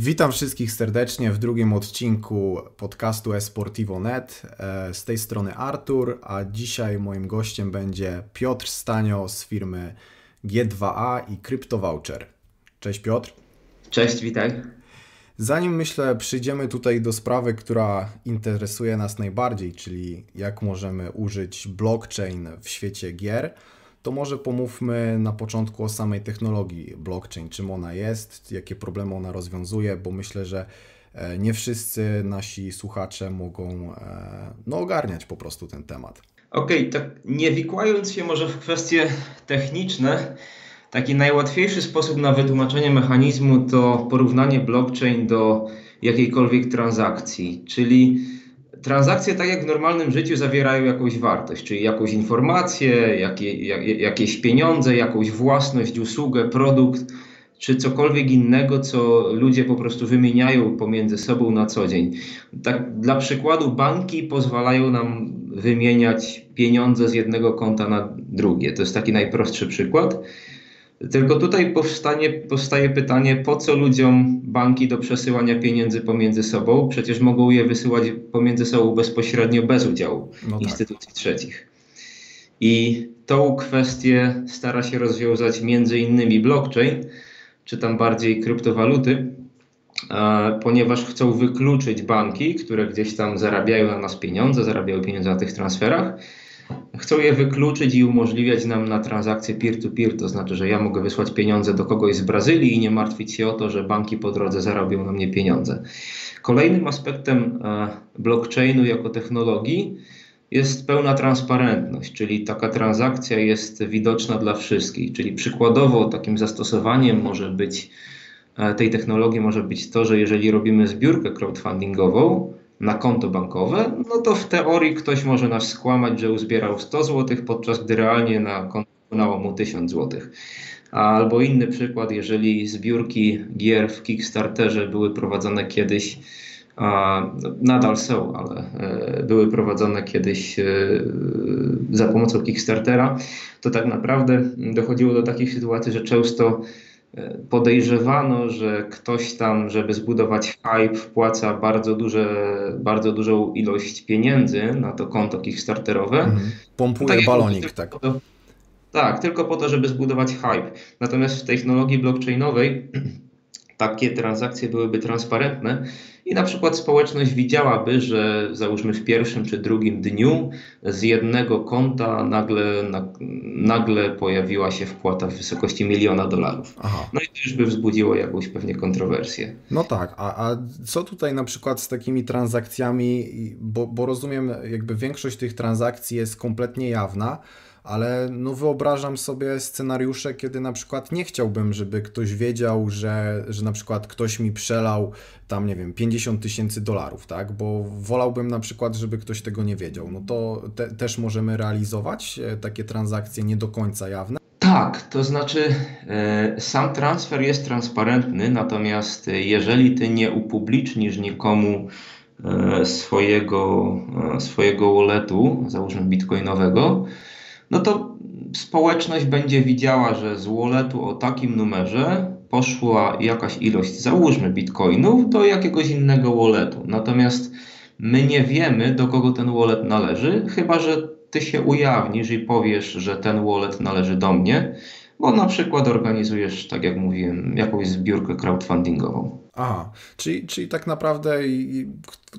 Witam wszystkich serdecznie w drugim odcinku podcastu Esportivo.net. E, z tej strony Artur, a dzisiaj moim gościem będzie Piotr Stanio z firmy G2A i CryptoVoucher. Cześć Piotr. Cześć, witaj. Zanim myślę, przyjdziemy tutaj do sprawy, która interesuje nas najbardziej, czyli jak możemy użyć blockchain w świecie gier to może pomówmy na początku o samej technologii blockchain, czym ona jest, jakie problemy ona rozwiązuje, bo myślę, że e, nie wszyscy nasi słuchacze mogą e, no, ogarniać po prostu ten temat. Okej, okay, tak nie wikłając się może w kwestie techniczne, taki najłatwiejszy sposób na wytłumaczenie mechanizmu to porównanie blockchain do jakiejkolwiek transakcji, czyli transakcje, tak jak w normalnym życiu, zawierają jakąś wartość, czyli jakąś informację, jakie, jak, jakieś pieniądze, jakąś własność, usługę, produkt, czy cokolwiek innego, co ludzie po prostu wymieniają pomiędzy sobą na co dzień. Tak, dla przykładu, banki pozwalają nam wymieniać pieniądze z jednego konta na drugie. To jest taki najprostszy przykład. Tylko tutaj powstanie, powstaje pytanie, po co ludziom banki do przesyłania pieniędzy pomiędzy sobą? Przecież mogą je wysyłać pomiędzy sobą bezpośrednio bez udziału no tak. instytucji trzecich. I tą kwestię stara się rozwiązać między innymi blockchain, czy tam bardziej kryptowaluty, ponieważ chcą wykluczyć banki, które gdzieś tam zarabiają na nas pieniądze, zarabiają pieniądze na tych transferach Chcą je wykluczyć i umożliwiać nam na transakcje peer-to-peer, to znaczy, że ja mogę wysłać pieniądze do kogoś z Brazylii i nie martwić się o to, że banki po drodze zarobią na mnie pieniądze. Kolejnym aspektem e, blockchainu jako technologii jest pełna transparentność, czyli taka transakcja jest widoczna dla wszystkich. Czyli przykładowo takim zastosowaniem może być e, tej technologii może być to, że jeżeli robimy zbiórkę crowdfundingową, na konto bankowe, no to w teorii ktoś może nas skłamać, że uzbierał 100 zł, podczas gdy realnie na konto wpłynęło mu 1000 zł. Albo inny przykład, jeżeli zbiórki gier w Kickstarterze były prowadzone kiedyś, nadal są, ale e, były prowadzone kiedyś e, za pomocą Kickstartera, to tak naprawdę dochodziło do takich sytuacji, że często podejrzewano, że ktoś tam, żeby zbudować hype, wpłaca bardzo, duże, bardzo dużą ilość pieniędzy na to konto Kickstarterowe. Mhm. Pompuje tak balonik, tak. To, tak, tylko po to, żeby zbudować hype. Natomiast w technologii blockchainowej takie transakcje byłyby transparentne i na przykład społeczność widziałaby, że załóżmy w pierwszym czy drugim dniu z jednego konta nagle, nagle pojawiła się wpłata w wysokości miliona dolarów. Aha. No i to już by wzbudziło jakąś pewnie kontrowersję. No tak, a, a co tutaj na przykład z takimi transakcjami, bo, bo rozumiem jakby większość tych transakcji jest kompletnie jawna, ale no wyobrażam sobie scenariusze, kiedy na przykład nie chciałbym, żeby ktoś wiedział, że, że na przykład ktoś mi przelał tam, nie wiem, 50 tysięcy dolarów, tak? Bo wolałbym na przykład, żeby ktoś tego nie wiedział. No to te, też możemy realizować e, takie transakcje nie do końca jawne. Tak, to znaczy e, sam transfer jest transparentny, natomiast jeżeli ty nie upublicznisz nikomu e, swojego, e, swojego walletu, załóżmy bitcoinowego, no to społeczność będzie widziała, że z walletu o takim numerze poszła jakaś ilość, załóżmy bitcoinów, do jakiegoś innego walletu. Natomiast my nie wiemy, do kogo ten wallet należy, chyba że ty się ujawnisz i powiesz, że ten wallet należy do mnie, bo na przykład organizujesz, tak jak mówiłem, jakąś zbiórkę crowdfundingową. Aha, czyli, czyli tak naprawdę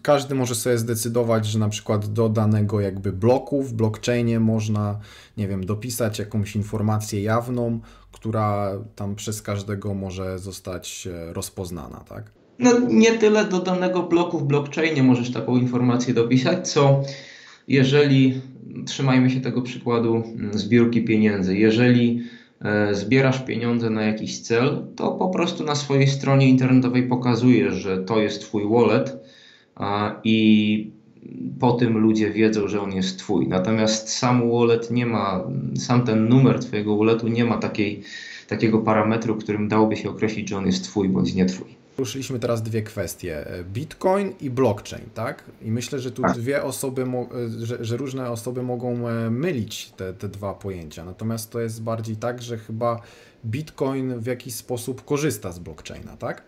każdy może sobie zdecydować, że na przykład do danego jakby bloku w blockchainie można, nie wiem, dopisać jakąś informację jawną, która tam przez każdego może zostać e, rozpoznana, tak? No nie tyle do danego bloku w blockchainie możesz taką informację dopisać, co jeżeli, trzymajmy się tego przykładu mm, zbiórki pieniędzy, jeżeli zbierasz pieniądze na jakiś cel, to po prostu na swojej stronie internetowej pokazujesz, że to jest Twój wallet i po tym ludzie wiedzą, że on jest Twój. Natomiast sam wallet nie ma, sam ten numer Twojego walletu nie ma takiej, takiego parametru, którym dałoby się określić, że on jest Twój bądź nie Twój. Ruszyliśmy teraz dwie kwestie: Bitcoin i blockchain, tak? I myślę, że tu tak. dwie osoby, że, że, różne osoby mogą e, mylić te, te dwa pojęcia. Natomiast to jest bardziej tak, że chyba Bitcoin w jakiś sposób korzysta z blockchaina, tak?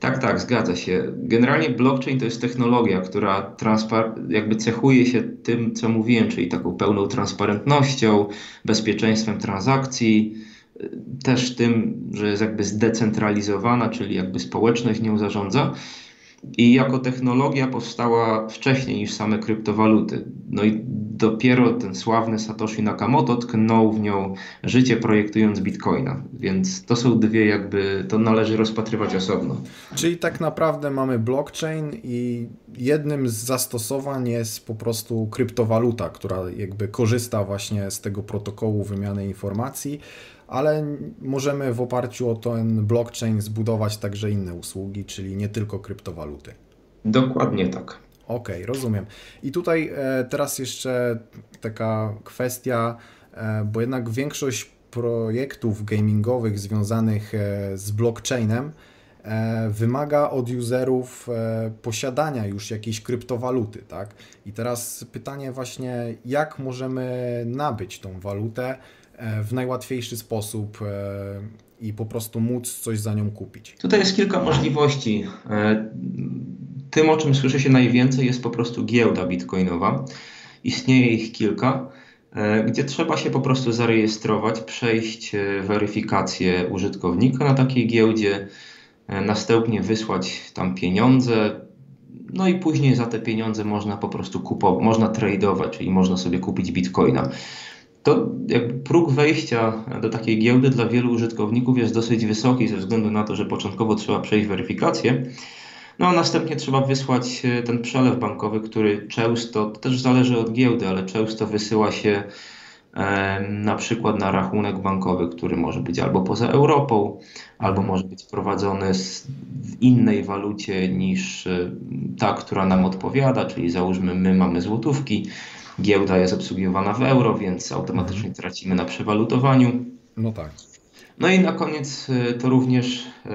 Tak, tak, zgadza się. Generalnie blockchain to jest technologia, która jakby cechuje się tym, co mówiłem, czyli taką pełną transparentnością, bezpieczeństwem transakcji, też tym, że jest jakby zdecentralizowana, czyli jakby społeczność nią zarządza. I jako technologia powstała wcześniej niż same kryptowaluty. No i dopiero ten sławny Satoshi Nakamoto tknął w nią życie projektując bitcoina. Więc to są dwie jakby, to należy rozpatrywać osobno. Czyli tak naprawdę mamy blockchain i jednym z zastosowań jest po prostu kryptowaluta, która jakby korzysta właśnie z tego protokołu wymiany informacji ale możemy w oparciu o ten blockchain zbudować także inne usługi, czyli nie tylko kryptowaluty. Dokładnie tak. Okej, okay, rozumiem. I tutaj e, teraz jeszcze taka kwestia, e, bo jednak większość projektów gamingowych związanych e, z blockchainem wymaga od userów posiadania już jakiejś kryptowaluty, tak? I teraz pytanie właśnie, jak możemy nabyć tą walutę, w najłatwiejszy sposób e, i po prostu móc coś za nią kupić? Tutaj jest kilka możliwości. E, tym, o czym słyszy się najwięcej, jest po prostu giełda bitcoinowa. Istnieje ich kilka, gdzie trzeba się po prostu zarejestrować, przejść weryfikację użytkownika na takiej giełdzie, następnie wysłać tam pieniądze, no i później za te pieniądze można po prostu kupować, można tradeować, czyli można sobie kupić bitcoina to jakby próg wejścia do takiej giełdy dla wielu użytkowników jest dosyć wysoki ze względu na to, że początkowo trzeba przejść weryfikację, no a następnie trzeba wysłać e, ten przelew bankowy, który często, to też zależy od giełdy, ale często wysyła się e, na przykład na rachunek bankowy, który może być albo poza Europą, albo może być prowadzony w innej walucie niż e, ta, która nam odpowiada, czyli załóżmy my mamy złotówki, Giełda jest obsługiwana w euro, więc automatycznie mhm. tracimy na przewalutowaniu. No tak. No i na koniec y, to również y,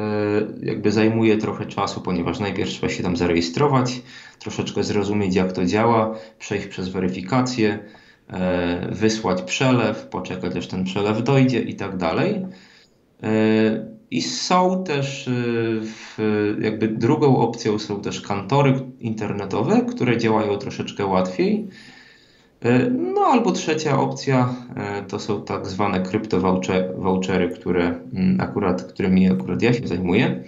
jakby zajmuje trochę czasu, ponieważ najpierw trzeba się tam zarejestrować, troszeczkę zrozumieć jak to działa, przejść przez weryfikację, y, wysłać przelew, poczekać aż ten przelew dojdzie i tak dalej. I są też, jakby drugą opcją są też kantory internetowe, które działają troszeczkę łatwiej. E, no albo trzecia opcja e, to są tak zwane kryptowouchery, które mm, akurat, którymi akurat ja się zajmuję.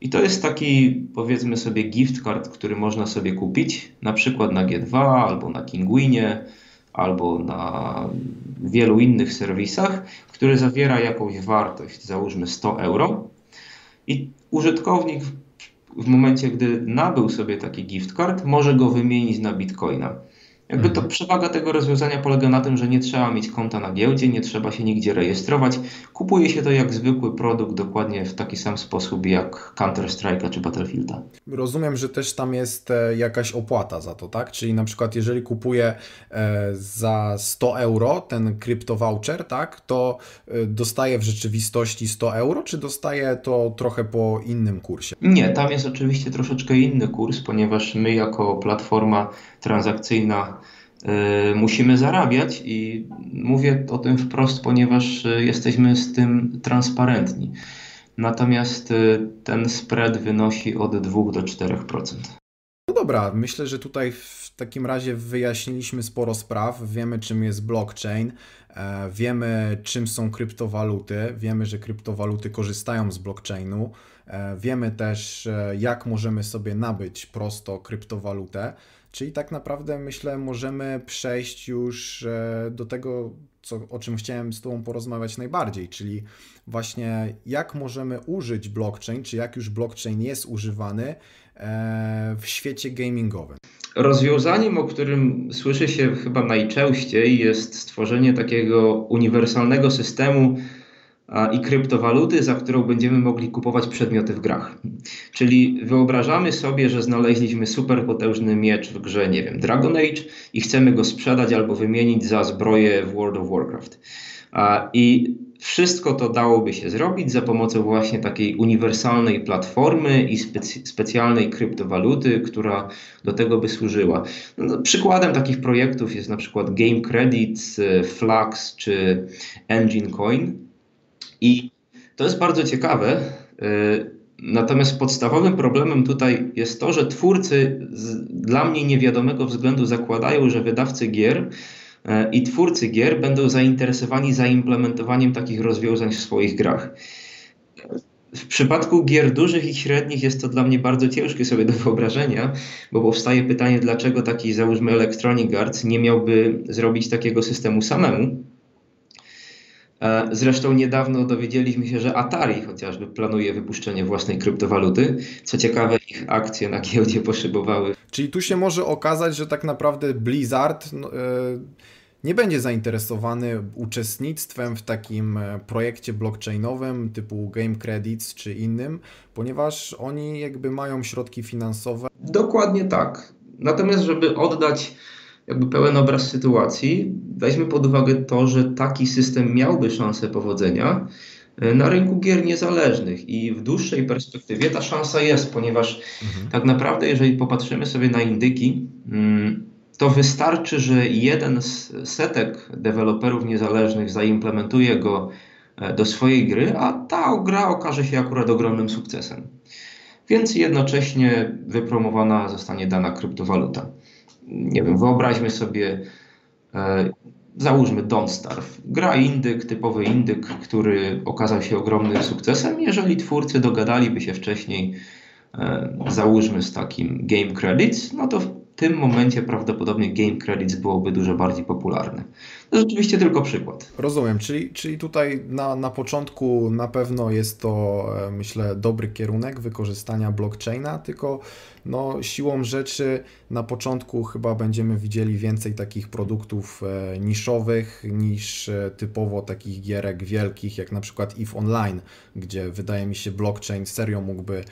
I to jest taki, powiedzmy sobie, gift card, który można sobie kupić, na przykład na G2 albo na Kinguinie, albo na wielu innych serwisach, który zawiera jakąś wartość, załóżmy 100 euro. I użytkownik w momencie, gdy nabył sobie taki gift card, może go wymienić na bitcoina. Jakby to mhm. przewaga tego rozwiązania polega na tym, że nie trzeba mieć konta na giełdzie, nie trzeba się nigdzie rejestrować. Kupuje się to jak zwykły produkt, dokładnie w taki sam sposób jak Counter-Strike'a czy Battlefielda. Rozumiem, że też tam jest e, jakaś opłata za to, tak? Czyli na przykład jeżeli kupuję e, za 100 euro ten crypto voucher, tak? To e, dostaję w rzeczywistości 100 euro, czy dostaję to trochę po innym kursie? Nie, tam jest oczywiście troszeczkę inny kurs, ponieważ my jako platforma transakcyjna y, musimy zarabiać i mówię o tym wprost, ponieważ y, jesteśmy z tym transparentni. Natomiast y, ten spread wynosi od 2 do 4%. No dobra, myślę, że tutaj w takim razie wyjaśniliśmy sporo spraw. Wiemy, czym jest blockchain, e, wiemy, czym są kryptowaluty, wiemy, że kryptowaluty korzystają z blockchainu, e, wiemy też, e, jak możemy sobie nabyć prosto kryptowalutę. Czyli tak naprawdę myślę, możemy przejść już e, do tego, co, o czym chciałem z Tobą porozmawiać najbardziej, czyli właśnie jak możemy użyć blockchain, czy jak już blockchain jest używany e, w świecie gamingowym. Rozwiązaniem, o którym słyszy się chyba najczęściej, jest stworzenie takiego uniwersalnego systemu i kryptowaluty, za którą będziemy mogli kupować przedmioty w grach. Czyli wyobrażamy sobie, że znaleźliśmy superpotężny miecz w grze, nie wiem, Dragon Age i chcemy go sprzedać albo wymienić za zbroję w World of Warcraft. I wszystko to dałoby się zrobić za pomocą właśnie takiej uniwersalnej platformy i specjalnej kryptowaluty, która do tego by służyła. No, przykładem takich projektów jest na przykład Game Credits, Flux czy Engine Coin. I to jest bardzo ciekawe, y, Natomiast podstawowym problemem tutaj jest to, że twórcy z dla mnie niewiadomego względu zakładają, że wydawcy gier e, i twórcy gier będą zainteresowani zaimplementowaniem takich rozwiązań w swoich grach. W przypadku gier dużych i średnich jest to dla mnie bardzo ciężkie sobie do wyobrażenia, bo powstaje pytanie, dlaczego taki, załóżmy, Electronic Arts nie miałby zrobić takiego systemu samemu. E, zresztą niedawno dowiedzieliśmy się, że Atari chociażby planuje wypuszczenie własnej kryptowaluty. Co ciekawe, ich akcje na giełdzie poszybowały. Czyli tu się może okazać, że tak naprawdę Blizzard. Yy nie będzie zainteresowany uczestnictwem w takim e, projekcie blockchainowym typu Game Credits czy innym, ponieważ oni jakby mają środki finansowe. Dokładnie tak. Natomiast, żeby oddać jakby pełen obraz sytuacji, weźmy pod uwagę to, że taki system miałby szansę powodzenia e, na rynku gier niezależnych i w dłuższej perspektywie ta szansa jest, ponieważ mhm. tak naprawdę, jeżeli popatrzymy sobie na indyki, mm, to wystarczy, że jeden z setek deweloperów niezależnych zaimplementuje go e, do swojej gry, a ta gra okaże się akurat ogromnym sukcesem. Więc jednocześnie wypromowana zostanie dana kryptowaluta. Nie wiem, wyobraźmy sobie, e, załóżmy Don't Starve. Gra indyk, typowy indyk, który okazał się ogromnym sukcesem. Jeżeli twórcy dogadaliby się wcześniej, e, załóżmy z takim Game Credits, no to tym momencie prawdopodobnie Game Credits byłoby dużo bardziej popularne. To rzeczywiście tylko przykład. Rozumiem, czyli, czyli tutaj na, na początku na pewno jest to, e, myślę, dobry kierunek wykorzystania blockchaina, tylko no, siłą rzeczy na początku chyba będziemy widzieli więcej takich produktów e, niszowych niż e, typowo takich gierek wielkich, jak na przykład EVE Online, gdzie wydaje mi się blockchain serio mógłby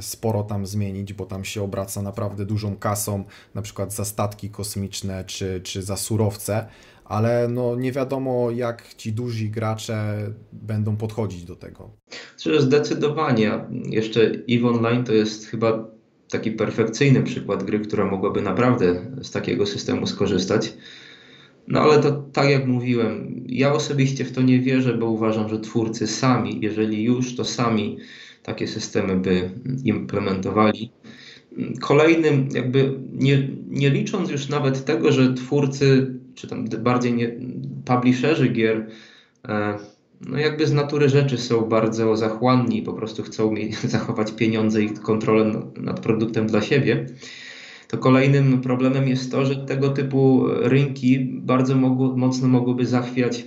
sporo tam zmienić, bo tam się obraca naprawdę dużą kasą, na przykład za statki kosmiczne czy, czy za surowce, ale no nie wiadomo jak ci duzi gracze będą podchodzić do tego. Zdecydowanie. Jeszcze EVE Online to jest chyba taki perfekcyjny przykład gry, która mogłaby naprawdę z takiego systemu skorzystać. No ale to tak jak mówiłem, ja osobiście w to nie wierzę, bo uważam, że twórcy sami, jeżeli już, to sami takie systemy by implementowali. Kolejnym, jakby nie, nie licząc już nawet tego, że twórcy, czy tam bardziej nie, publisherzy gier, e, no jakby z natury rzeczy są bardzo zachłanni, po prostu chcą mieć, zachować pieniądze i kontrolę nad produktem dla siebie. To kolejnym problemem jest to, że tego typu rynki bardzo mogło, mocno mogłyby zachwiać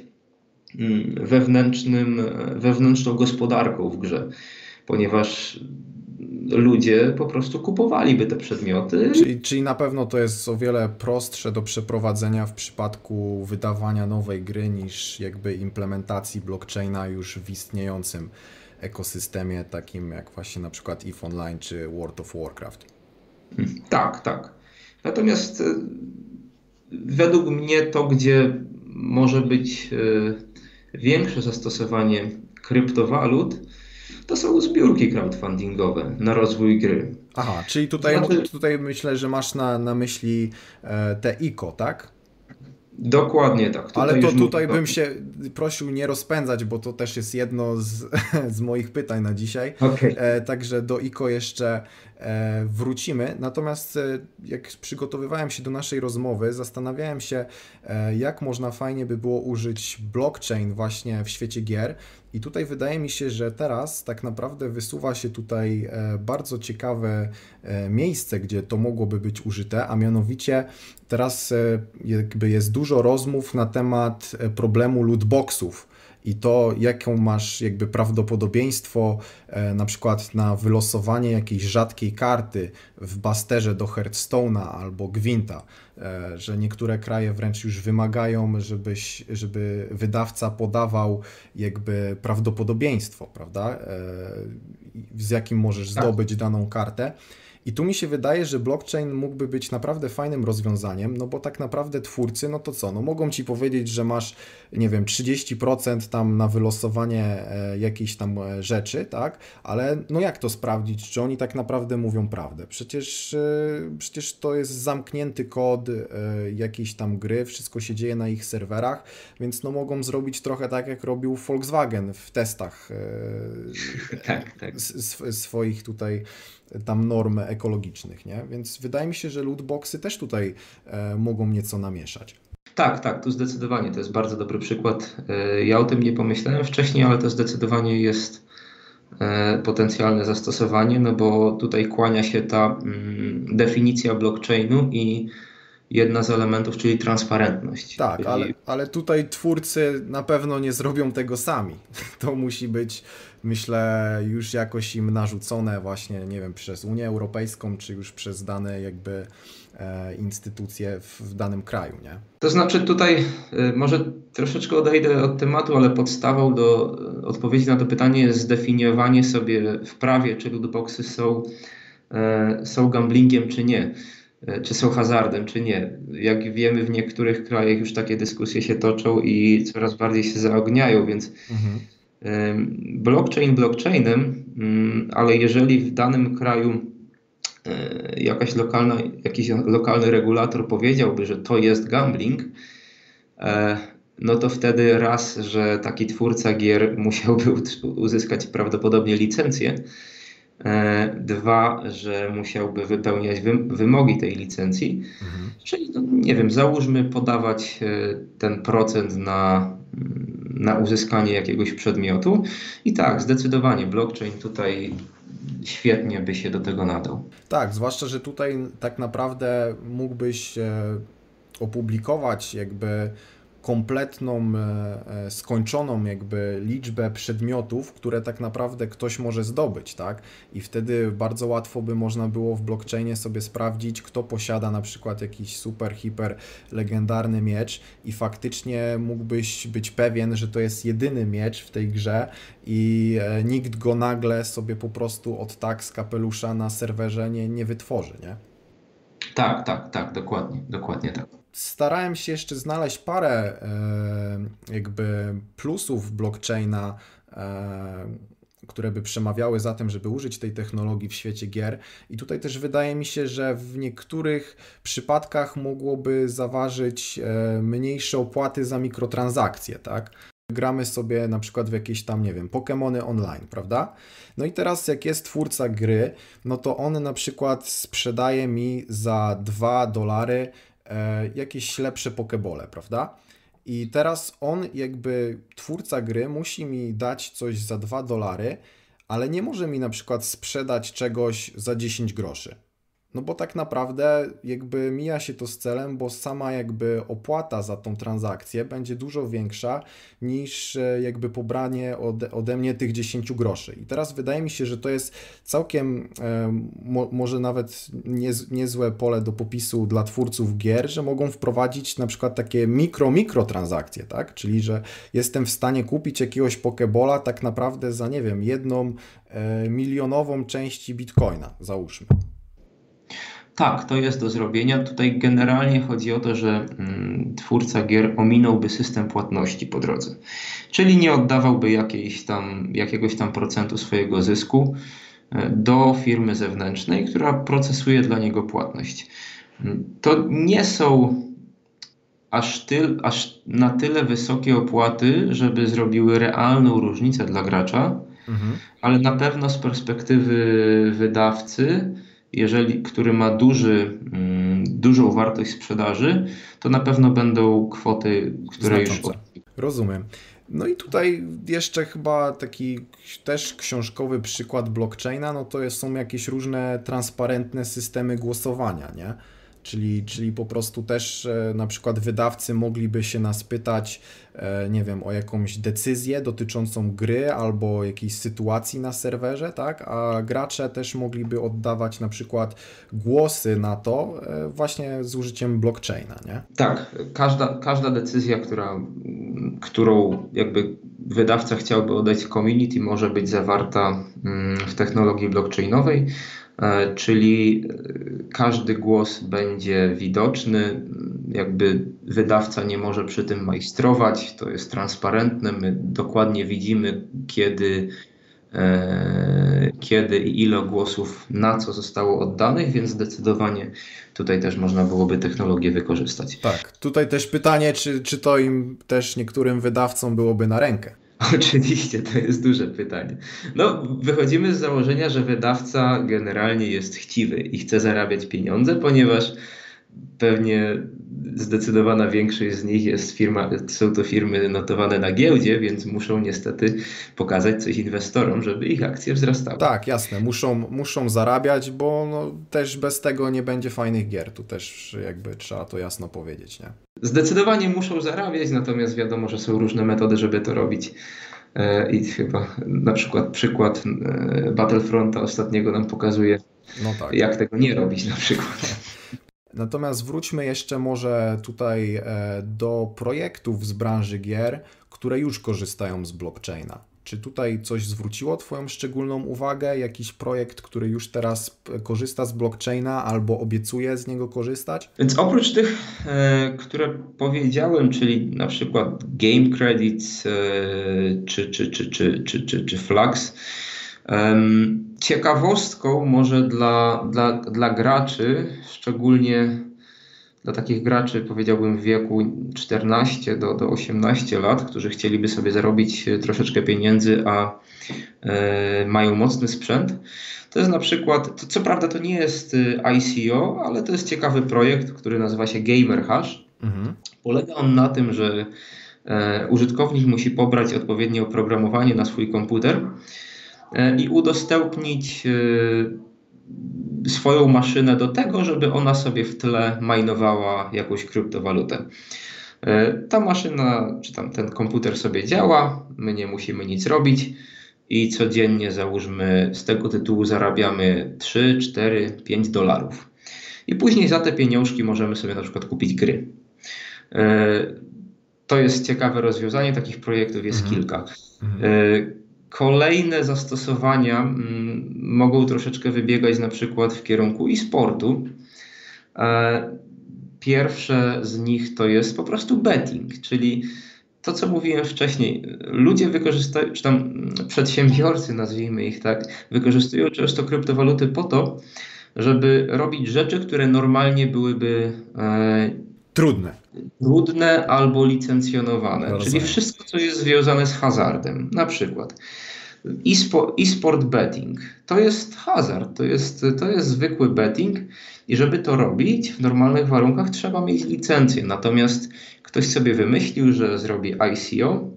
mm, wewnętrznym, wewnętrzną gospodarką w grze ponieważ ludzie po prostu kupowaliby te przedmioty. Czyli, czyli na pewno to jest o wiele prostsze do przeprowadzenia w przypadku wydawania nowej gry niż jakby implementacji blockchaina już w istniejącym ekosystemie, takim jak właśnie na przykład EVE Online czy World of Warcraft. Tak, tak. Natomiast e, według mnie to, gdzie może być e, większe zastosowanie kryptowalut, to są zbiórki crowdfundingowe na rozwój gry. Aha, czyli tutaj, znaczy... tutaj myślę, że masz na, na myśli e, te ICO, tak? Dokładnie tak. Tutaj Ale to tutaj bym się prosił nie rozpędzać, bo to też jest jedno z, z moich pytań na dzisiaj. Okay. E, także do ICO jeszcze wrócimy. Natomiast e, jak przygotowywałem się do naszej rozmowy, zastanawiałem się, e, jak można fajnie by było użyć blockchain właśnie w świecie gier. I tutaj wydaje mi się, że teraz tak naprawdę wysuwa się tutaj e, bardzo ciekawe e, miejsce, gdzie to mogłoby być użyte, a mianowicie teraz e, jakby jest dużo rozmów na temat problemu lootboxów i to, jaką masz jakby prawdopodobieństwo e, na przykład na wylosowanie jakiejś rzadkiej karty w Basterze do Hearthstone'a albo Gwinta, e, że niektóre kraje wręcz już wymagają, żebyś, żeby wydawca podawał jakby prawdopodobieństwo, prawda, e, z jakim możesz tak. zdobyć daną kartę. I tu mi się wydaje, że blockchain mógłby być naprawdę fajnym rozwiązaniem, no bo tak naprawdę twórcy, no to co, no mogą ci powiedzieć, że masz, nie wiem, 30% tam na wylosowanie e, jakiejś tam e, rzeczy, tak? Ale no jak to sprawdzić, czy oni tak naprawdę mówią prawdę? Przecież, e, przecież to jest zamknięty kod jakiejś tam gry, wszystko się dzieje na ich serwerach, więc no mogą zrobić trochę tak, jak robił Volkswagen w testach tak, tak. swoich tutaj tam norm ekologicznych, nie? Więc wydaje mi się, że lootboxy też tutaj e, mogą nieco namieszać. Tak, tak, tu zdecydowanie to jest bardzo dobry przykład. E, ja o tym nie pomyślałem wcześniej, ale to zdecydowanie jest e, potencjalne zastosowanie, no bo tutaj kłania się ta mm, definicja blockchainu i jedna z elementów, czyli transparentność. Tak, czyli... ale, ale tutaj twórcy na pewno nie zrobią tego sami. To musi być, myślę, już jakoś im narzucone właśnie, nie wiem, przez Unię Europejską, czy już przez dane jakby e, instytucje w, danym kraju, nie? To znaczy tutaj e, może troszeczkę odejdę od tematu, ale podstawą do odpowiedzi na to pytanie jest zdefiniowanie sobie w prawie, czy lootboxy są, e, są gamblingiem, czy nie. E, czy są hazardem, czy nie. Jak wiemy, w niektórych krajach już takie dyskusje się toczą i coraz bardziej się zaogniają, więc mhm. blockchain blockchainem, mm, ale jeżeli w danym kraju e, jakaś lokalna, jakiś lokalny regulator powiedziałby, że to jest gambling, e, no to wtedy raz, że taki twórca gier musiałby uzyskać prawdopodobnie licencję, dwa, że musiałby wypełniać wymogi tej licencji. Mhm. Czyli, no, nie wiem, załóżmy podawać e, ten procent na, na uzyskanie jakiegoś przedmiotu. I tak, zdecydowanie blockchain tutaj świetnie by się do tego nadał. Tak, zwłaszcza, że tutaj tak naprawdę mógłbyś e, opublikować jakby kompletną, e, e, skończoną jakby liczbę przedmiotów, które tak naprawdę ktoś może zdobyć, tak? I wtedy bardzo łatwo by można było w blockchainie sobie sprawdzić, kto posiada na przykład jakiś super, hiper legendarny miecz i faktycznie mógłbyś być pewien, że to jest jedyny miecz w tej grze i e, nikt go nagle sobie po prostu od tak z kapelusza na serwerze nie, nie wytworzy, nie? Tak, tak, tak, dokładnie, dokładnie tak starałem się jeszcze znaleźć parę e, jakby plusów blockchaina, e, które by przemawiały za tym, żeby użyć tej technologii w świecie gier. I tutaj też wydaje mi się, że w niektórych przypadkach mogłoby zaważyć e, mniejsze opłaty za mikrotransakcje, tak? Gramy sobie na przykład w jakieś tam, nie wiem, Pokémony online, prawda? No i teraz jak jest twórca gry, no to on na przykład sprzedaje mi za 2 dolary jakieś lepsze pokebole, prawda? I teraz on, jakby twórca gry, musi mi dać coś za 2 dolary, ale nie może mi na przykład sprzedać czegoś za 10 groszy. No bo tak naprawdę jakby mija się to z celem, bo sama jakby opłata za tą transakcję będzie dużo większa niż e, jakby pobranie ode, ode mnie tych 10 groszy. I teraz wydaje mi się, że to jest całkiem e, mo, może nawet niez, niezłe pole do popisu dla twórców gier, że mogą wprowadzić na przykład takie mikro, mikro transakcje, tak? Czyli, że jestem w stanie kupić jakiegoś pokebola tak naprawdę za, nie wiem, jedną e, milionową części bitcoina, załóżmy. Tak, to jest do zrobienia. Tutaj generalnie chodzi o to, że mm, twórca gier ominąłby system płatności po drodze. Czyli nie oddawałby jakiejś tam, jakiegoś tam procentu swojego zysku e, do firmy zewnętrznej, która procesuje dla niego płatność. Mm, to nie są aż, tyl, aż na tyle wysokie opłaty, żeby zrobiły realną różnicę dla gracza, mhm. ale na pewno z perspektywy wydawcy jeżeli, który ma duży, mm, dużą wartość sprzedaży, to na pewno będą kwoty, które Znaczące. już. Rozumiem. No i tutaj jeszcze chyba taki też książkowy przykład blockchaina, no to są jakieś różne transparentne systemy głosowania, nie? Czyli, czyli po prostu też e, na przykład wydawcy mogliby się nas pytać, e, nie wiem, o jakąś decyzję dotyczącą gry albo jakiejś sytuacji na serwerze, tak? A gracze też mogliby oddawać na przykład głosy na to e, właśnie z użyciem blockchaina, nie? Tak, każda, każda decyzja, która, którą jakby wydawca chciałby oddać community może być zawarta mm, w technologii blockchainowej czyli każdy głos będzie widoczny, jakby wydawca nie może przy tym majstrować, to jest transparentne, my dokładnie widzimy, kiedy E, kiedy i ile głosów na co zostało oddanych, więc zdecydowanie tutaj też można byłoby technologię wykorzystać. Tak, tutaj też pytanie, czy, czy to im też niektórym wydawcom byłoby na rękę? Oczywiście, to jest duże pytanie. No, wychodzimy z założenia, że wydawca generalnie jest chciwy i chce zarabiać pieniądze, ponieważ pewnie zdecydowana większość z nich jest firma, są to firmy notowane na giełdzie, więc muszą niestety pokazać coś inwestorom, żeby ich akcje wzrastały. Tak, jasne, muszą, muszą zarabiać, bo no, też bez tego nie będzie fajnych gier. Tu też jakby trzeba to jasno powiedzieć, nie? Zdecydowanie muszą zarabiać, natomiast wiadomo, że są różne metody, żeby to robić. E, I chyba na przykład przykład e, Battlefronta ostatniego nam pokazuje, no tak. jak tego nie robić na przykład. Natomiast wróćmy jeszcze może tutaj e, do projektów z branży gier, które już korzystają z blockchaina. Czy tutaj coś zwróciło Twoją szczególną uwagę? Jakiś projekt, który już teraz korzysta z blockchaina albo obiecuje z niego korzystać? Więc oprócz tych, e, które powiedziałem, czyli na przykład Game Credits e, czy, czy, czy, czy, czy, czy, czy Flags, Ciekawostką może dla, dla, dla graczy, szczególnie dla takich graczy, powiedziałbym w wieku 14 do, do 18 lat, którzy chcieliby sobie zarobić troszeczkę pieniędzy, a e, mają mocny sprzęt. To jest na przykład, to, co prawda to nie jest e, ICO, ale to jest ciekawy projekt, który nazywa się Gamer Hash. Mhm. Polega on na tym, że e, użytkownik musi pobrać odpowiednie oprogramowanie na swój komputer i udostępnić e, swoją maszynę do tego, żeby ona sobie w tle majnowała jakąś kryptowalutę. E, ta maszyna, czy tam ten komputer sobie działa, my nie musimy nic robić i codziennie załóżmy z tego tytułu zarabiamy 3, 4, 5 dolarów. I później za te pieniążki możemy sobie na przykład kupić gry. To jest ciekawe rozwiązanie, takich projektów jest mhm. kilka. Mhm. Kolejne zastosowania mm, mogą troszeczkę wybiegać na przykład w kierunku e-sportu. E, pierwsze z nich to jest po prostu betting, czyli to, co mówiłem wcześniej, ludzie wykorzystują, czy tam przedsiębiorcy, nazwijmy ich tak, wykorzystują często kryptowaluty po to, żeby robić rzeczy, które normalnie byłyby e, trudne. Trudne albo licencjonowane, czyli wszystko, co jest związane z hazardem. Na przykład e-sport betting to jest hazard, to jest, to jest zwykły betting i żeby to robić w normalnych warunkach trzeba mieć licencję. Natomiast ktoś sobie wymyślił, że zrobi ICO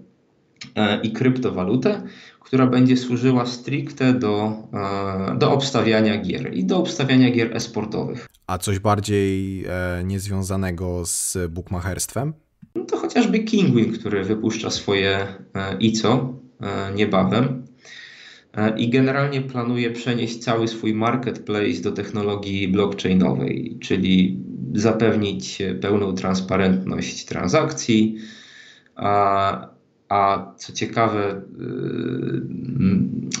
e, i kryptowalutę, która będzie służyła stricte do, e, do obstawiania gier i do obstawiania gier esportowych. A coś bardziej e, niezwiązanego z bookmacherstwem? No to chociażby Kingwin, który wypuszcza swoje e, ICO e, niebawem i generalnie planuje przenieść cały swój marketplace do technologii blockchainowej, czyli zapewnić pełną transparentność transakcji, a a co ciekawe, y,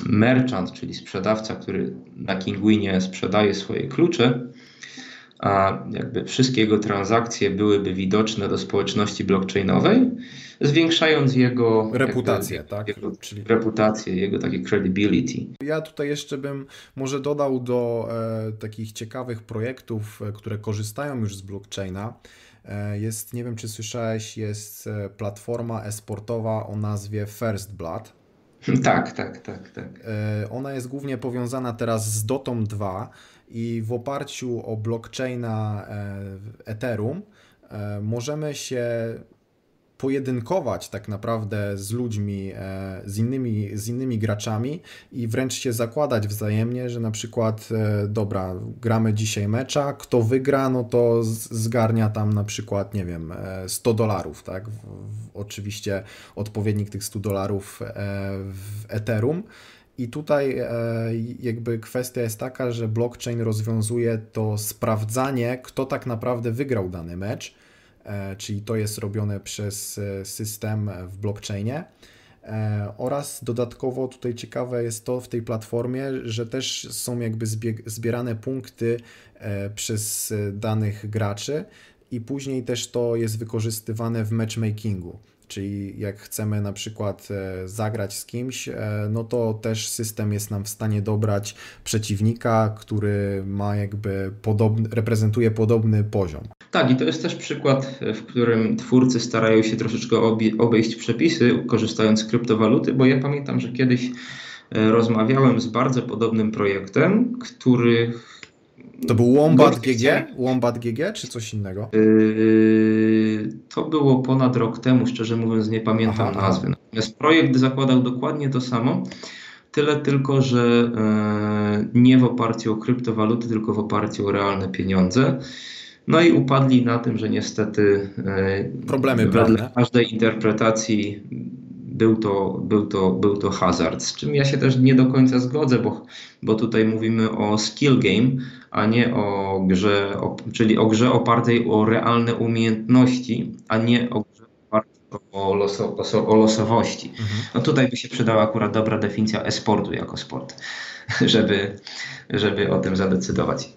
merchant, czyli sprzedawca, który na Kingwinie sprzedaje swoje klucze, a jakby wszystkie jego transakcje byłyby widoczne do społeczności blockchainowej, zwiększając jego reputację, jakby, tak? Jego Czyli... reputację, jego takie credibility. Ja tutaj jeszcze bym może dodał do e, takich ciekawych projektów, e, które korzystają już z blockchaina. E, jest, nie wiem czy słyszałeś, jest e, platforma esportowa o nazwie First Blood. Tak, tak, tak, tak. E, ona jest głównie powiązana teraz z Dotą 2 i w oparciu o blockchaina Ethereum możemy się pojedynkować tak naprawdę z ludźmi, e, z innymi, z innymi graczami i wręcz się zakładać wzajemnie, że na przykład e, dobra, gramy dzisiaj mecza, kto wygra, no to zgarnia tam na przykład, nie wiem, 100 e, dolarów, tak? Oczywiście odpowiednik tych 100 dolarów w Ethereum. I tutaj jakby kwestia jest taka, że blockchain rozwiązuje to sprawdzanie, kto tak naprawdę wygrał dany mecz czyli to jest robione przez e, system w blockchainie. E, oraz dodatkowo tutaj ciekawe jest to w tej platformie, że też są jakby zbierane punkty e, przez danych graczy i później też to jest wykorzystywane w matchmakingu. Czyli jak chcemy na przykład e, zagrać z kimś, no to też system jest nam w stanie dobrać przeciwnika, który ma jakby podobny, reprezentuje podobny poziom. Tak, i to jest też przykład, w którym twórcy starają się troszeczkę obejść przepisy, korzystając z kryptowaluty, bo ja pamiętam, że kiedyś e, rozmawiałem z bardzo podobnym projektem, który. To był Wombat GG? Wombat GG czy coś innego? Yy, to było ponad rok temu, szczerze mówiąc, nie pamiętam Aha, nazwy. Natomiast projekt zakładał dokładnie to samo. Tyle tylko, że e, nie w oparciu o kryptowaluty, tylko w oparciu o realne pieniądze. No i upadli na tym, że niestety e, problemy wedle każdej interpretacji był to, był, to, był to hazard, z czym ja się też nie do końca zgodzę, bo, bo tutaj mówimy o skill game, a nie o grze, o, czyli o grze opartej o realne umiejętności, a nie o grze opartej o, loso, o losowości. Mhm. No tutaj by się przydała akurat dobra definicja e-sportu jako sport, żeby, żeby o tym zadecydować.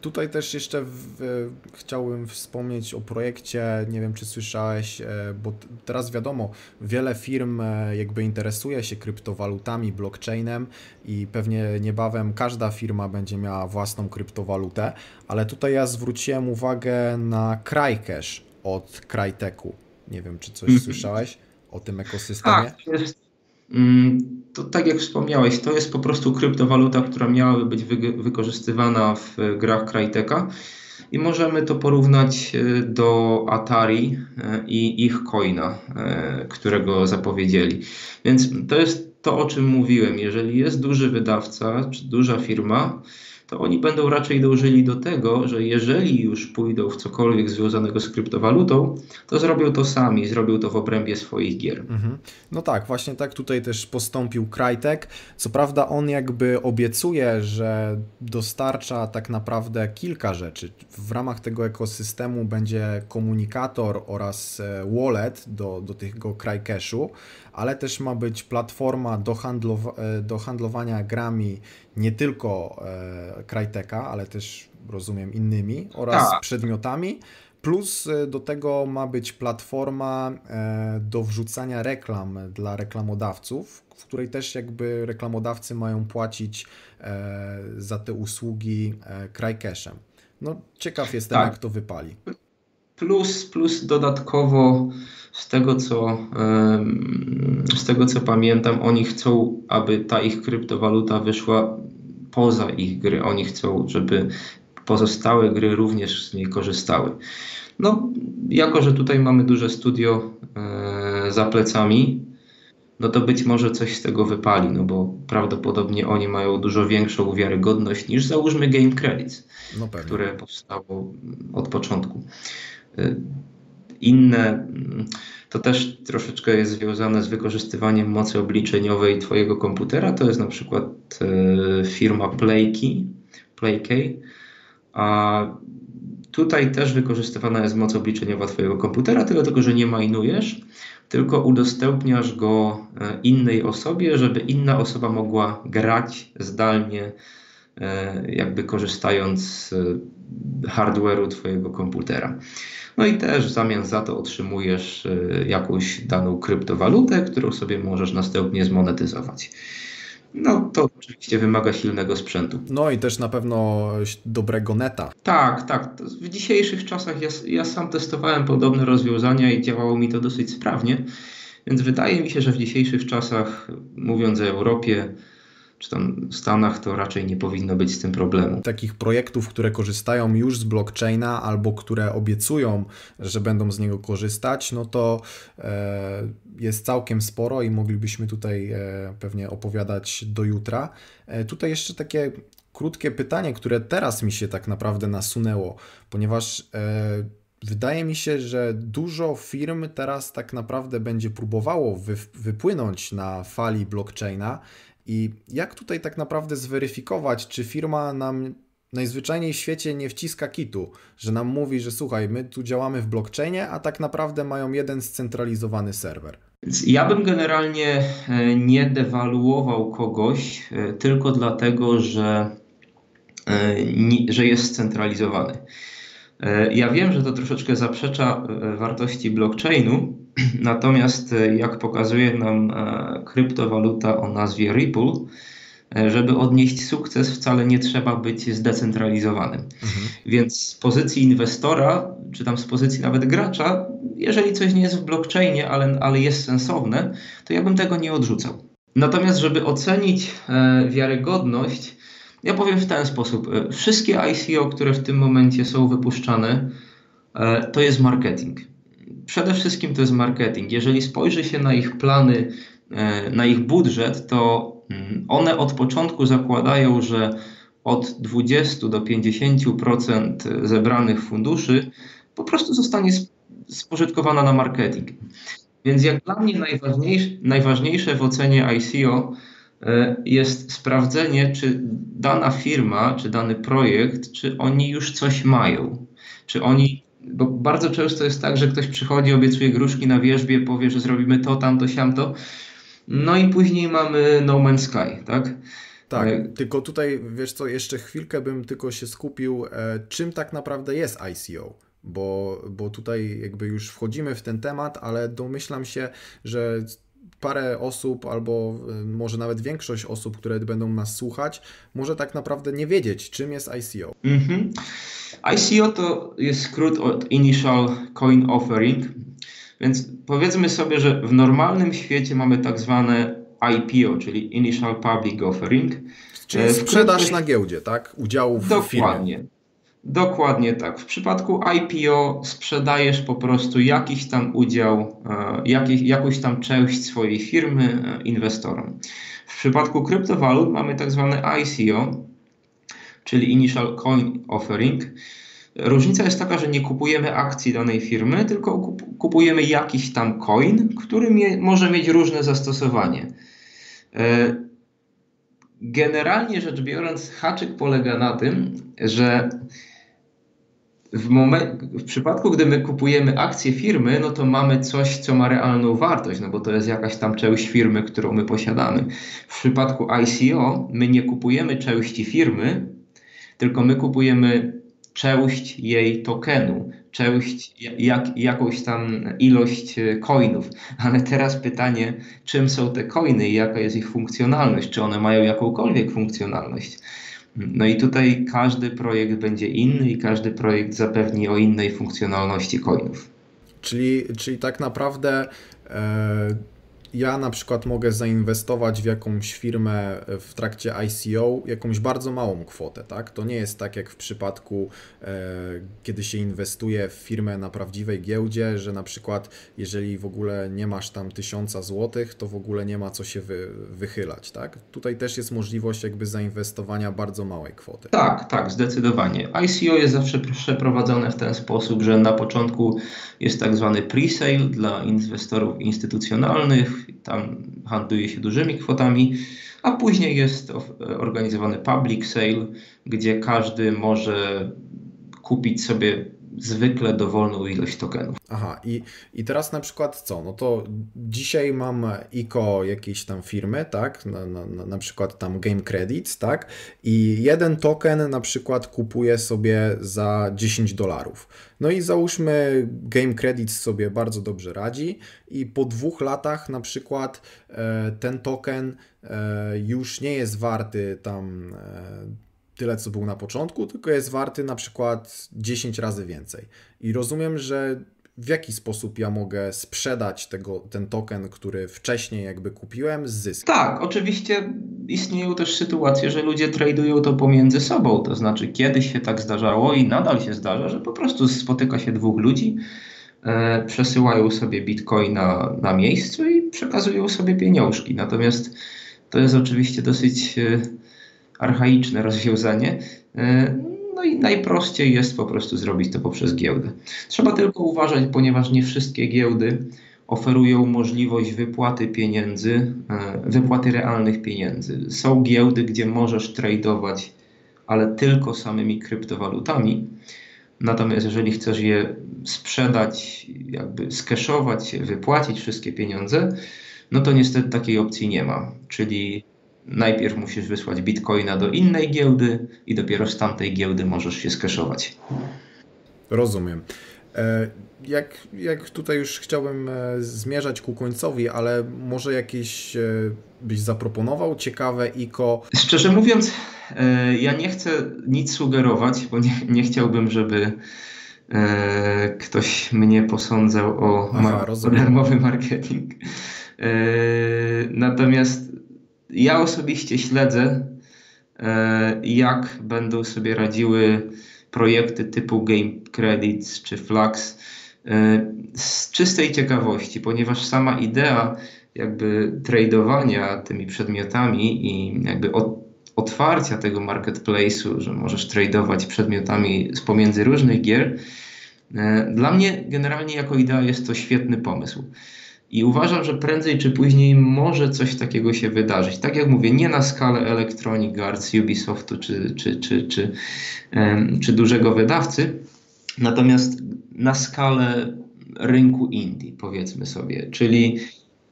Tutaj też jeszcze w, chciałbym wspomnieć o projekcie, nie wiem czy słyszałeś, e, bo teraz wiadomo, wiele firm e, jakby interesuje się kryptowalutami, blockchainem i pewnie niebawem każda firma będzie miała własną kryptowalutę, ale tutaj ja zwróciłem uwagę na Crycash od Cryteku. Nie wiem czy coś -hmm. słyszałeś o tym ekosystemie? Tak, jest to tak jak wspomniałeś, to jest po prostu kryptowaluta, która miałaby być wy wykorzystywana w grach Cryteka i możemy to porównać e, do Atari e, i ich coina, e, którego zapowiedzieli. Więc to jest to, o czym mówiłem. Jeżeli jest duży wydawca czy duża firma, to oni będą raczej dążyli do tego, że jeżeli już pójdą w cokolwiek związanego z kryptowalutą, to zrobią to sami, zrobią to w obrębie swoich gier. Mhm. No tak, właśnie tak tutaj też postąpił Crytek. Co prawda on jakby obiecuje, że dostarcza tak naprawdę kilka rzeczy. W ramach tego ekosystemu będzie komunikator oraz e, wallet do, do tego Crycashu, ale też ma być platforma do, e, do handlowania grami nie tylko e, Cryteka, ale też rozumiem innymi oraz tak. przedmiotami. Plus e, do tego ma być platforma e, do wrzucania reklam dla reklamodawców, w której też jakby reklamodawcy mają płacić za te usługi Crycashem. No ciekaw jestem tak. jak to wypali. Plus, plus dodatkowo z tego, co, z tego co pamiętam, oni chcą, aby ta ich kryptowaluta wyszła poza ich gry. Oni chcą, żeby pozostałe gry również z niej korzystały. No, jako że tutaj mamy duże studio e, za plecami, no to być może coś z tego wypali, no bo prawdopodobnie oni mają dużo większą wiarygodność niż załóżmy Game Credits, no które powstało od początku. E, inne, to też troszeczkę jest związane z wykorzystywaniem mocy obliczeniowej Twojego komputera. To jest na przykład e, firma Playkey, Playkey. A tutaj też wykorzystywana jest moc obliczeniowa Twojego komputera, tyle tylko, że nie majnujesz, tylko udostępniasz go e, innej osobie, żeby inna osoba mogła grać zdalnie, jakby korzystając z hardware'u Twojego komputera. No i też w zamian za to otrzymujesz e, jakąś daną kryptowalutę, którą sobie możesz następnie zmonetyzować. No to oczywiście wymaga silnego sprzętu. No i też na pewno dobrego neta. Tak, tak. W dzisiejszych czasach ja, ja sam testowałem podobne rozwiązania i działało mi to dosyć sprawnie. Więc wydaje mi się, że w dzisiejszych czasach, mówiąc o Europie, czy tam Stanach, to raczej nie powinno być z tym problemu. Takich projektów, które korzystają już z blockchaina albo które obiecują, że będą z niego korzystać, no to e, jest całkiem sporo i moglibyśmy tutaj e, pewnie opowiadać do jutra. E, tutaj jeszcze takie krótkie pytanie, które teraz mi się tak naprawdę nasunęło, ponieważ Wydaje mi się, że dużo firm teraz tak naprawdę będzie próbowało wypłynąć na fali blockchaina i jak tutaj tak naprawdę zweryfikować, czy firma nam najzwyczajniej w świecie nie wciska kitu, że nam mówi, że słuchaj, my tu działamy w blockchainie, a tak naprawdę mają jeden scentralizowany serwer. Ja bym generalnie e, nie dewaluował kogoś e, tylko dlatego, że, e, że jest scentralizowany. Ja wiem, że to troszeczkę zaprzecza wartości blockchainu, natomiast jak pokazuje nam kryptowaluta o nazwie Ripple, E, żeby odnieść sukces, wcale nie trzeba być zdecentralizowanym. Mhm. Więc z pozycji inwestora, czy tam z pozycji nawet gracza, jeżeli coś nie jest w blockchainie, ale, ale jest sensowne, to ja bym tego nie odrzucał. Natomiast, żeby ocenić e, wiarygodność, ja powiem w ten sposób. E, wszystkie ICO, które w tym momencie są wypuszczane, e, to jest marketing. Przede wszystkim to jest marketing. Jeżeli spojrzy się na ich plany, e, na ich budżet, to Mhm. One od początku zakładają, że od 20 do 50% zebranych funduszy po prostu zostanie spożytkowana na marketing. Więc jak dla mnie najważniejsze, najważniejsze w ocenie ICO e, jest sprawdzenie, czy dana firma, czy dany projekt, czy oni już coś mają. Czy oni, bo bardzo często jest tak, że ktoś przychodzi, obiecuje gruszki na wierzbie, powie, że zrobimy to, tamto, siamto, no i później mamy No Man's Sky, tak? Tak, e, tylko tutaj, wiesz co, jeszcze chwilkę bym tylko się skupił, e, czym tak naprawdę jest ICO bo, bo tutaj jakby już wchodzimy w ten temat, ale domyślam się, że parę osób, albo e, może nawet większość osób, które będą nas słuchać, może tak naprawdę nie wiedzieć, czym jest ICO. Mhm. ICO to jest skrót od Initial Coin Offering, więc powiedzmy sobie, że w normalnym świecie mamy tak zwane IPO, czyli Initial Public Offering. Czyli e, sprzedaż na giełdzie, tak? Udziałów w firmie. Dokładnie tak. W przypadku IPO sprzedajesz po prostu jakiś tam udział, e, jakiś, jakąś tam część swojej firmy e, inwestorom. W przypadku kryptowalut mamy tak zwane ICO, czyli Initial Coin Offering. Różnica jest taka, że nie kupujemy akcji danej firmy, tylko kupujemy jakiś tam coin, który mie może mieć różne zastosowanie. E, generalnie rzecz biorąc, haczyk polega na tym, że w, w przypadku, gdy my kupujemy akcje firmy, no to mamy coś, co ma realną wartość, no bo to jest jakaś tam część firmy, którą my posiadamy. W przypadku ICO my nie kupujemy części firmy, tylko my kupujemy część jej tokenu, część, jak, jakąś tam ilość e, coinów. Ale teraz pytanie, czym są te coiny i jaka jest ich funkcjonalność? Czy one mają jakąkolwiek funkcjonalność? No i tutaj każdy projekt będzie inny i każdy projekt zapewni o innej funkcjonalności coinów. Czyli, czyli tak naprawdę. E, ja na przykład mogę zainwestować w jakąś firmę w trakcie ICO jakąś bardzo małą kwotę, tak? To nie jest tak jak w przypadku, e, kiedy się inwestuje w firmę na prawdziwej giełdzie, że na przykład jeżeli w ogóle nie masz tam tysiąca złotych, to w ogóle nie ma co się wy, wychylać, tak? Tutaj też jest możliwość jakby zainwestowania bardzo małej kwoty. Tak, tak, zdecydowanie. ICO jest zawsze przeprowadzone w ten sposób, że na początku jest tak zwany pre-sale dla inwestorów instytucjonalnych, tam handluje się dużymi kwotami, a później jest organizowany public sale, gdzie każdy może kupić sobie zwykle dowolną ilość tokenów. Aha, i, i teraz na przykład co? No to dzisiaj mam ICO jakiejś tam firmy, tak? Na, na, na przykład tam Game Credits, tak? I jeden token na przykład kupuję sobie za 10 dolarów. No i załóżmy Game Credits sobie bardzo dobrze radzi i po dwóch latach na przykład e, ten token e, już nie jest warty tam e, tyle, co był na początku, tylko jest warty na przykład 10 razy więcej. I rozumiem, że w jaki sposób ja mogę sprzedać tego, ten token, który wcześniej jakby kupiłem z zyskiem. Tak, oczywiście istnieją też sytuacje, że ludzie tradują to pomiędzy sobą. To znaczy, kiedyś się tak zdarzało i nadal się zdarza, że po prostu spotyka się dwóch ludzi, e, przesyłają sobie bitcoina na miejscu i przekazują sobie pieniążki. Natomiast to jest oczywiście dosyć. E, archaiczne rozwiązanie. E, no i najprościej jest po prostu zrobić to poprzez giełdę. Trzeba tylko uważać, ponieważ nie wszystkie giełdy oferują możliwość wypłaty pieniędzy, e, wypłaty realnych pieniędzy. Są giełdy, gdzie możesz tradować, ale tylko samymi kryptowalutami. Natomiast jeżeli chcesz je sprzedać, jakby skeszować, wypłacić wszystkie pieniądze, no to niestety takiej opcji nie ma. Czyli najpierw musisz wysłać bitcoina do innej giełdy i dopiero z tamtej giełdy możesz się skeszować. Rozumiem. E, jak, jak tutaj już chciałbym e, zmierzać ku końcowi, ale może jakieś e, byś zaproponował ciekawe ICO? Szczerze mówiąc, ja nie chcę nic sugerować, bo nie, nie chciałbym, żeby ktoś mnie posądzał o Aha, darmowy marketing. Natomiast ja osobiście śledzę, jak będą sobie radziły projekty typu Game Credits czy Flux e, z czystej ciekawości, ponieważ sama idea jakby tradowania tymi przedmiotami i jakby otwarcia tego marketplace'u, że możesz tradować przedmiotami z pomiędzy różnych gier, e, dla mnie generalnie jako idea jest to świetny pomysł. I uważam, że prędzej czy później może coś takiego się wydarzyć. Tak jak mówię, nie na skalę Electronic Arts, Ubisoftu czy, czy, czy, czy, czy dużego wydawcy, natomiast na skalę rynku indie, powiedzmy sobie. Czyli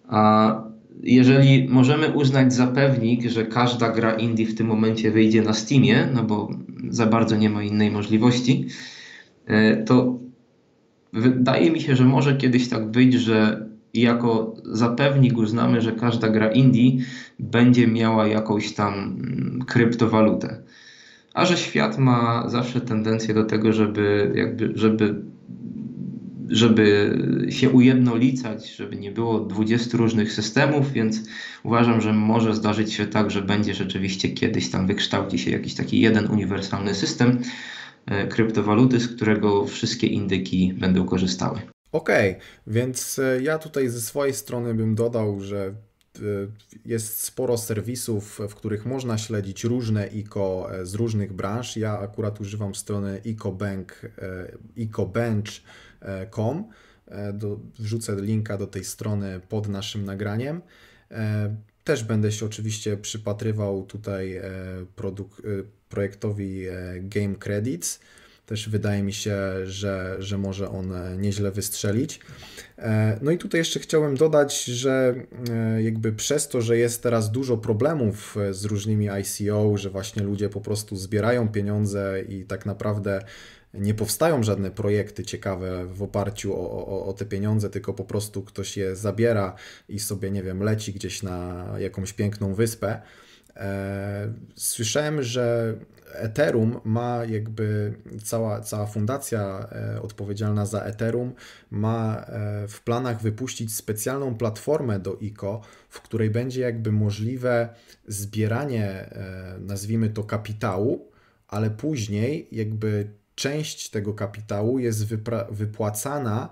a, jeżeli możemy uznać za pewnik, że każda gra indie w tym momencie wyjdzie na Steamie, no bo za bardzo nie ma innej możliwości, e, to wydaje mi się, że może kiedyś tak być, że i jako zapewnik uznamy, że każda gra indie będzie miała jakąś tam mm, kryptowalutę. A że świat ma zawsze tendencję do tego, żeby, jakby, żeby, żeby się ujednolicać, żeby nie było 20 różnych systemów, więc uważam, że może zdarzyć się tak, że będzie rzeczywiście kiedyś tam wykształci się jakiś taki jeden uniwersalny system e, kryptowaluty, z którego wszystkie indyki będą korzystały. Okej, okay, więc e, ja tutaj ze swojej strony bym dodał, że e, jest sporo serwisów, w których można śledzić różne ICO e, z różnych branż. Ja akurat używam strony ecobank, ecobench.com. Wrzucę linka do tej strony pod naszym nagraniem. Też będę się oczywiście przypatrywał tutaj projektowi Game Credits też wydaje mi się, że, że może on e, nieźle wystrzelić. E, no i tutaj jeszcze chciałem dodać, że e, jakby przez to, że jest teraz dużo problemów z różnymi ICO, że właśnie ludzie po prostu zbierają pieniądze i tak naprawdę nie powstają żadne projekty ciekawe w oparciu o, o, o, te pieniądze, tylko po prostu ktoś je zabiera i sobie, nie wiem, leci gdzieś na jakąś piękną wyspę. Słyszałem, że Ethereum ma jakby cała, cała fundacja e, odpowiedzialna za Ethereum ma e, w planach wypuścić specjalną platformę do ICO, w której będzie jakby możliwe zbieranie, e, nazwijmy to kapitału, ale później jakby część tego kapitału jest wypłacana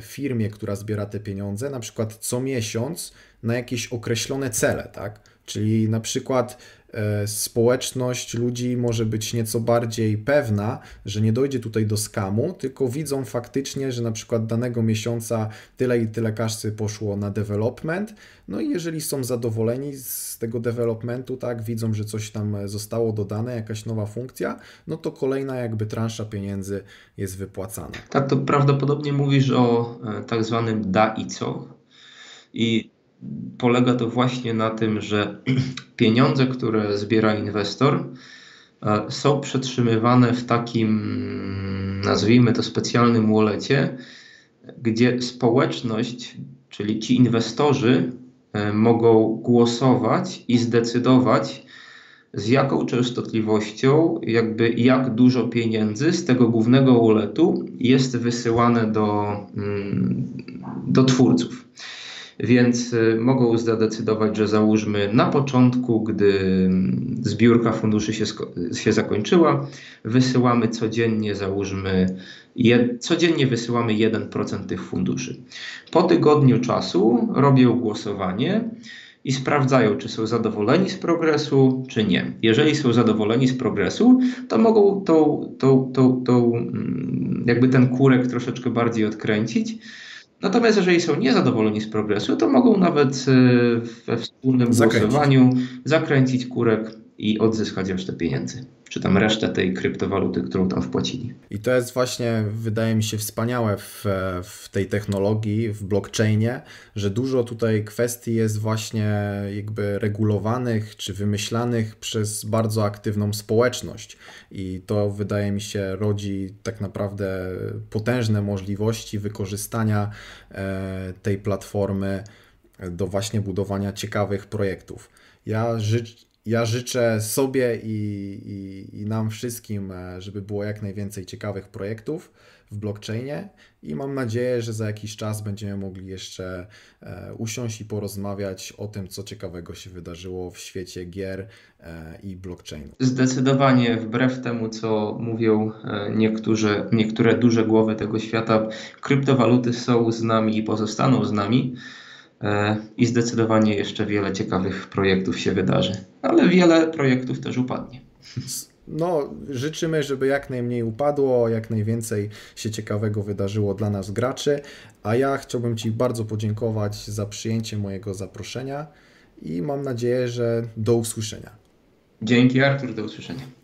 firmie, która zbiera te pieniądze, na przykład co miesiąc na jakieś określone cele, tak? Czyli na przykład E, społeczność ludzi może być nieco bardziej pewna, że nie dojdzie tutaj do skamu, tylko widzą faktycznie, że na przykład danego miesiąca tyle i tyle kasy poszło na development. No i jeżeli są zadowoleni z tego developmentu, tak, widzą, że coś tam zostało dodane, jakaś nowa funkcja, no to kolejna jakby transza pieniędzy jest wypłacana. Tak, to prawdopodobnie mówisz o e, tak zwanym DAICO i polega to właśnie na tym, że pieniądze, które zbiera inwestor, e, są przetrzymywane w takim, nazwijmy to specjalnym wallecie, gdzie społeczność, czyli ci inwestorzy e, mogą głosować i zdecydować, z jaką częstotliwością, jakby jak dużo pieniędzy z tego głównego walletu jest wysyłane do, mm, do twórców. Więc y, mogą zadecydować, że załóżmy na początku, gdy mm, zbiórka funduszy się, się zakończyła, wysyłamy codziennie, załóżmy, codziennie wysyłamy 1% tych funduszy. Po tygodniu czasu robią głosowanie i sprawdzają, czy są zadowoleni z progresu, czy nie. Jeżeli są zadowoleni z progresu, to mogą tą, tą, tą, tą, mm, jakby ten kurek troszeczkę bardziej odkręcić Natomiast jeżeli są niezadowoleni z progresu, to mogą nawet e, we wspólnym Zakręcić. głosowaniu zakręcić kurek i odzyskać resztę pieniędzy czy tam resztę tej kryptowaluty, którą tam wpłacili. I to jest właśnie, wydaje mi się, wspaniałe w, w tej technologii, w blockchainie, że dużo tutaj kwestii jest właśnie jakby regulowanych czy wymyślanych przez bardzo aktywną społeczność. I to wydaje mi się rodzi tak naprawdę potężne możliwości wykorzystania e, tej platformy do właśnie budowania ciekawych projektów. Ja życzę ja życzę sobie i, i, i, nam wszystkim, e, żeby było jak najwięcej ciekawych projektów w blockchainie i mam nadzieję, że za jakiś czas będziemy mogli jeszcze e, usiąść i porozmawiać o tym, co ciekawego się wydarzyło w świecie gier e, i blockchainu. Zdecydowanie wbrew temu, co mówią niektórzy, niektóre duże głowy tego świata, kryptowaluty są z nami i pozostaną z nami. E, i zdecydowanie jeszcze wiele ciekawych projektów się wydarzy, ale wiele projektów też upadnie. No, życzymy, żeby jak najmniej upadło, jak najwięcej się ciekawego wydarzyło dla nas graczy, a ja chciałbym Ci bardzo podziękować za przyjęcie mojego zaproszenia i mam nadzieję, że do usłyszenia. Dzięki Artur, do usłyszenia.